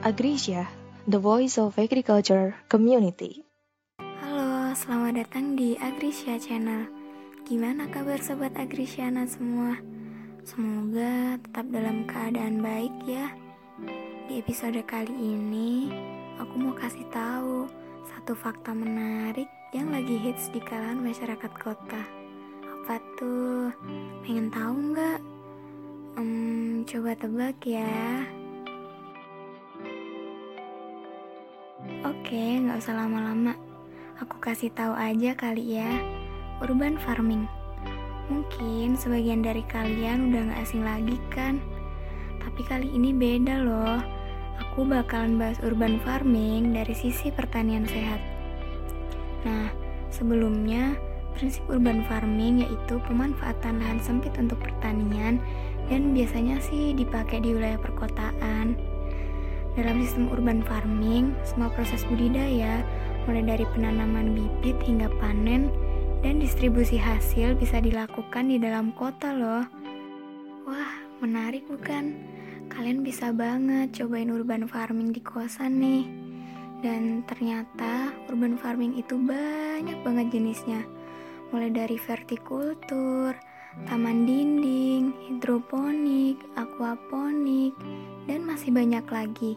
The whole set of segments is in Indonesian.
Agrisya, the voice of agriculture community. Halo, selamat datang di Agrisya Channel. Gimana kabar sobat Agrisyana semua? Semoga tetap dalam keadaan baik ya. Di episode kali ini, aku mau kasih tahu satu fakta menarik yang lagi hits di kalangan masyarakat kota. Apa tuh? Pengen tahu nggak? Hmm, coba tebak ya. Oke, nggak usah lama-lama. Aku kasih tahu aja kali ya. Urban farming. Mungkin sebagian dari kalian udah nggak asing lagi kan? Tapi kali ini beda loh. Aku bakalan bahas urban farming dari sisi pertanian sehat. Nah, sebelumnya prinsip urban farming yaitu pemanfaatan lahan sempit untuk pertanian dan biasanya sih dipakai di wilayah perkotaan. Dalam sistem urban farming, semua proses budidaya, mulai dari penanaman bibit hingga panen dan distribusi hasil bisa dilakukan di dalam kota loh. Wah, menarik bukan? Kalian bisa banget cobain urban farming di kosan nih. Dan ternyata urban farming itu banyak banget jenisnya. Mulai dari vertikultur, taman dinding, hidroponik, aquaponik, dan masih banyak lagi.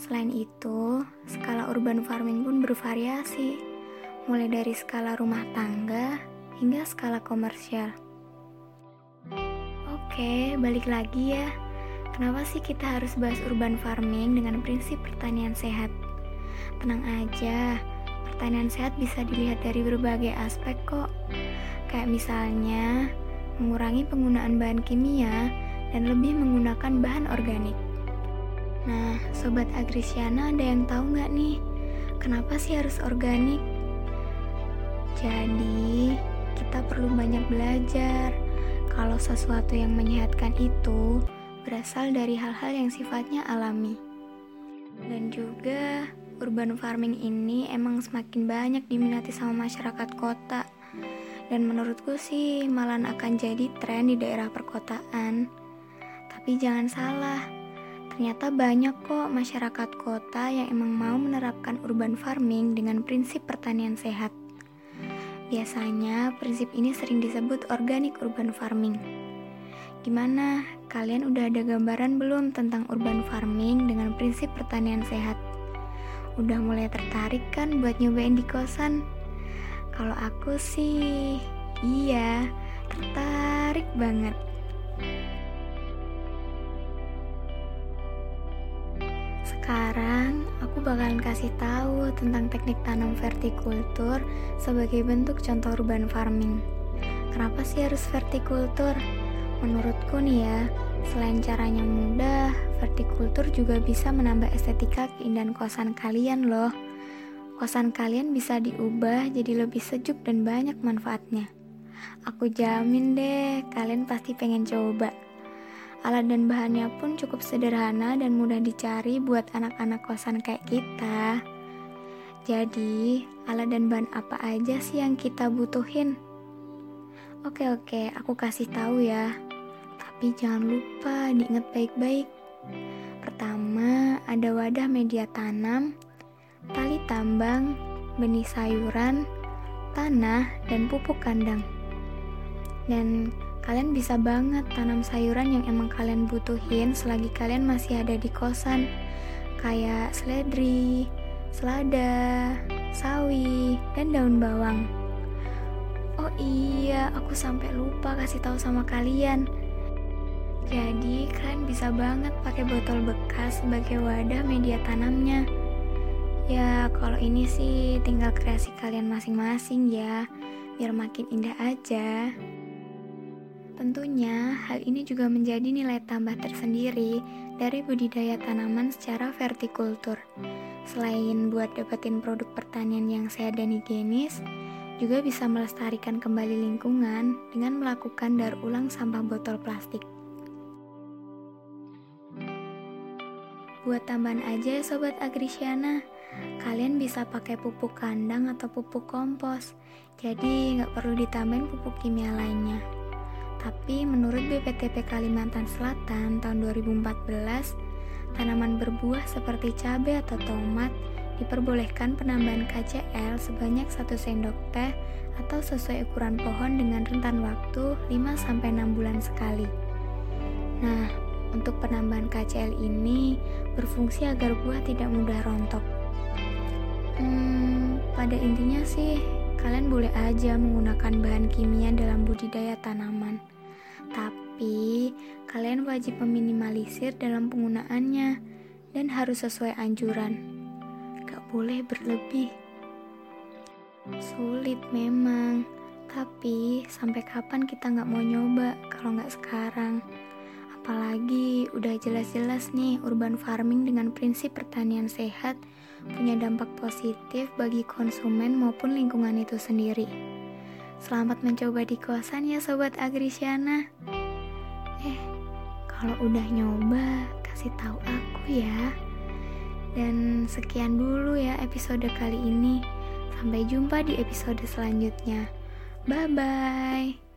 Selain itu, skala urban farming pun bervariasi, mulai dari skala rumah tangga hingga skala komersial. Oke, balik lagi ya. Kenapa sih kita harus bahas urban farming dengan prinsip pertanian sehat? Tenang aja, pertanian sehat bisa dilihat dari berbagai aspek kok. Kayak misalnya, mengurangi penggunaan bahan kimia dan lebih menggunakan bahan organik. Nah, Sobat Agrisiana ada yang tahu nggak nih, kenapa sih harus organik? Jadi, kita perlu banyak belajar kalau sesuatu yang menyehatkan itu berasal dari hal-hal yang sifatnya alami. Dan juga, urban farming ini emang semakin banyak diminati sama masyarakat kota. Dan menurutku sih malah akan jadi tren di daerah perkotaan. Tapi jangan salah, Ternyata banyak kok masyarakat kota yang emang mau menerapkan urban farming dengan prinsip pertanian sehat. Biasanya prinsip ini sering disebut organic urban farming. Gimana? Kalian udah ada gambaran belum tentang urban farming dengan prinsip pertanian sehat? Udah mulai tertarik kan buat nyobain di kosan? Kalau aku sih, iya, tertarik banget. Sekarang aku bakalan kasih tahu tentang teknik tanam vertikultur sebagai bentuk contoh urban farming. Kenapa sih harus vertikultur? Menurutku nih ya, selain caranya mudah, vertikultur juga bisa menambah estetika keindahan kosan kalian loh. Kosan kalian bisa diubah jadi lebih sejuk dan banyak manfaatnya. Aku jamin deh, kalian pasti pengen coba. Alat dan bahannya pun cukup sederhana dan mudah dicari buat anak-anak kosan kayak kita. Jadi, alat dan bahan apa aja sih yang kita butuhin? Oke oke, aku kasih tahu ya. Tapi jangan lupa diingat baik-baik. Pertama, ada wadah media tanam, tali tambang, benih sayuran, tanah, dan pupuk kandang. Dan Kalian bisa banget tanam sayuran yang emang kalian butuhin selagi kalian masih ada di kosan. Kayak seledri, selada, sawi, dan daun bawang. Oh iya, aku sampai lupa kasih tahu sama kalian. Jadi, kalian bisa banget pakai botol bekas sebagai wadah media tanamnya. Ya, kalau ini sih tinggal kreasi kalian masing-masing ya, biar makin indah aja. Tentunya, hal ini juga menjadi nilai tambah tersendiri dari budidaya tanaman secara vertikultur. Selain buat dapetin produk pertanian yang sehat dan higienis, juga bisa melestarikan kembali lingkungan dengan melakukan daur ulang sampah botol plastik. Buat tambahan aja Sobat Agrisiana, kalian bisa pakai pupuk kandang atau pupuk kompos, jadi nggak perlu ditambahin pupuk kimia lainnya. Tapi menurut BPTP Kalimantan Selatan tahun 2014, tanaman berbuah seperti cabai atau tomat diperbolehkan penambahan KCl sebanyak 1 sendok teh atau sesuai ukuran pohon dengan rentan waktu 5-6 bulan sekali. Nah, untuk penambahan KCl ini berfungsi agar buah tidak mudah rontok. Hmm, pada intinya sih, kalian boleh aja menggunakan bahan kimia dalam budidaya tanaman. Tapi, kalian wajib meminimalisir dalam penggunaannya dan harus sesuai anjuran boleh berlebih. Sulit memang, tapi sampai kapan kita nggak mau nyoba kalau nggak sekarang? Apalagi udah jelas-jelas nih urban farming dengan prinsip pertanian sehat punya dampak positif bagi konsumen maupun lingkungan itu sendiri. Selamat mencoba di kosan ya Sobat Agrisiana. Eh, kalau udah nyoba, kasih tahu aku ya. Dan sekian dulu ya episode kali ini. Sampai jumpa di episode selanjutnya. Bye bye.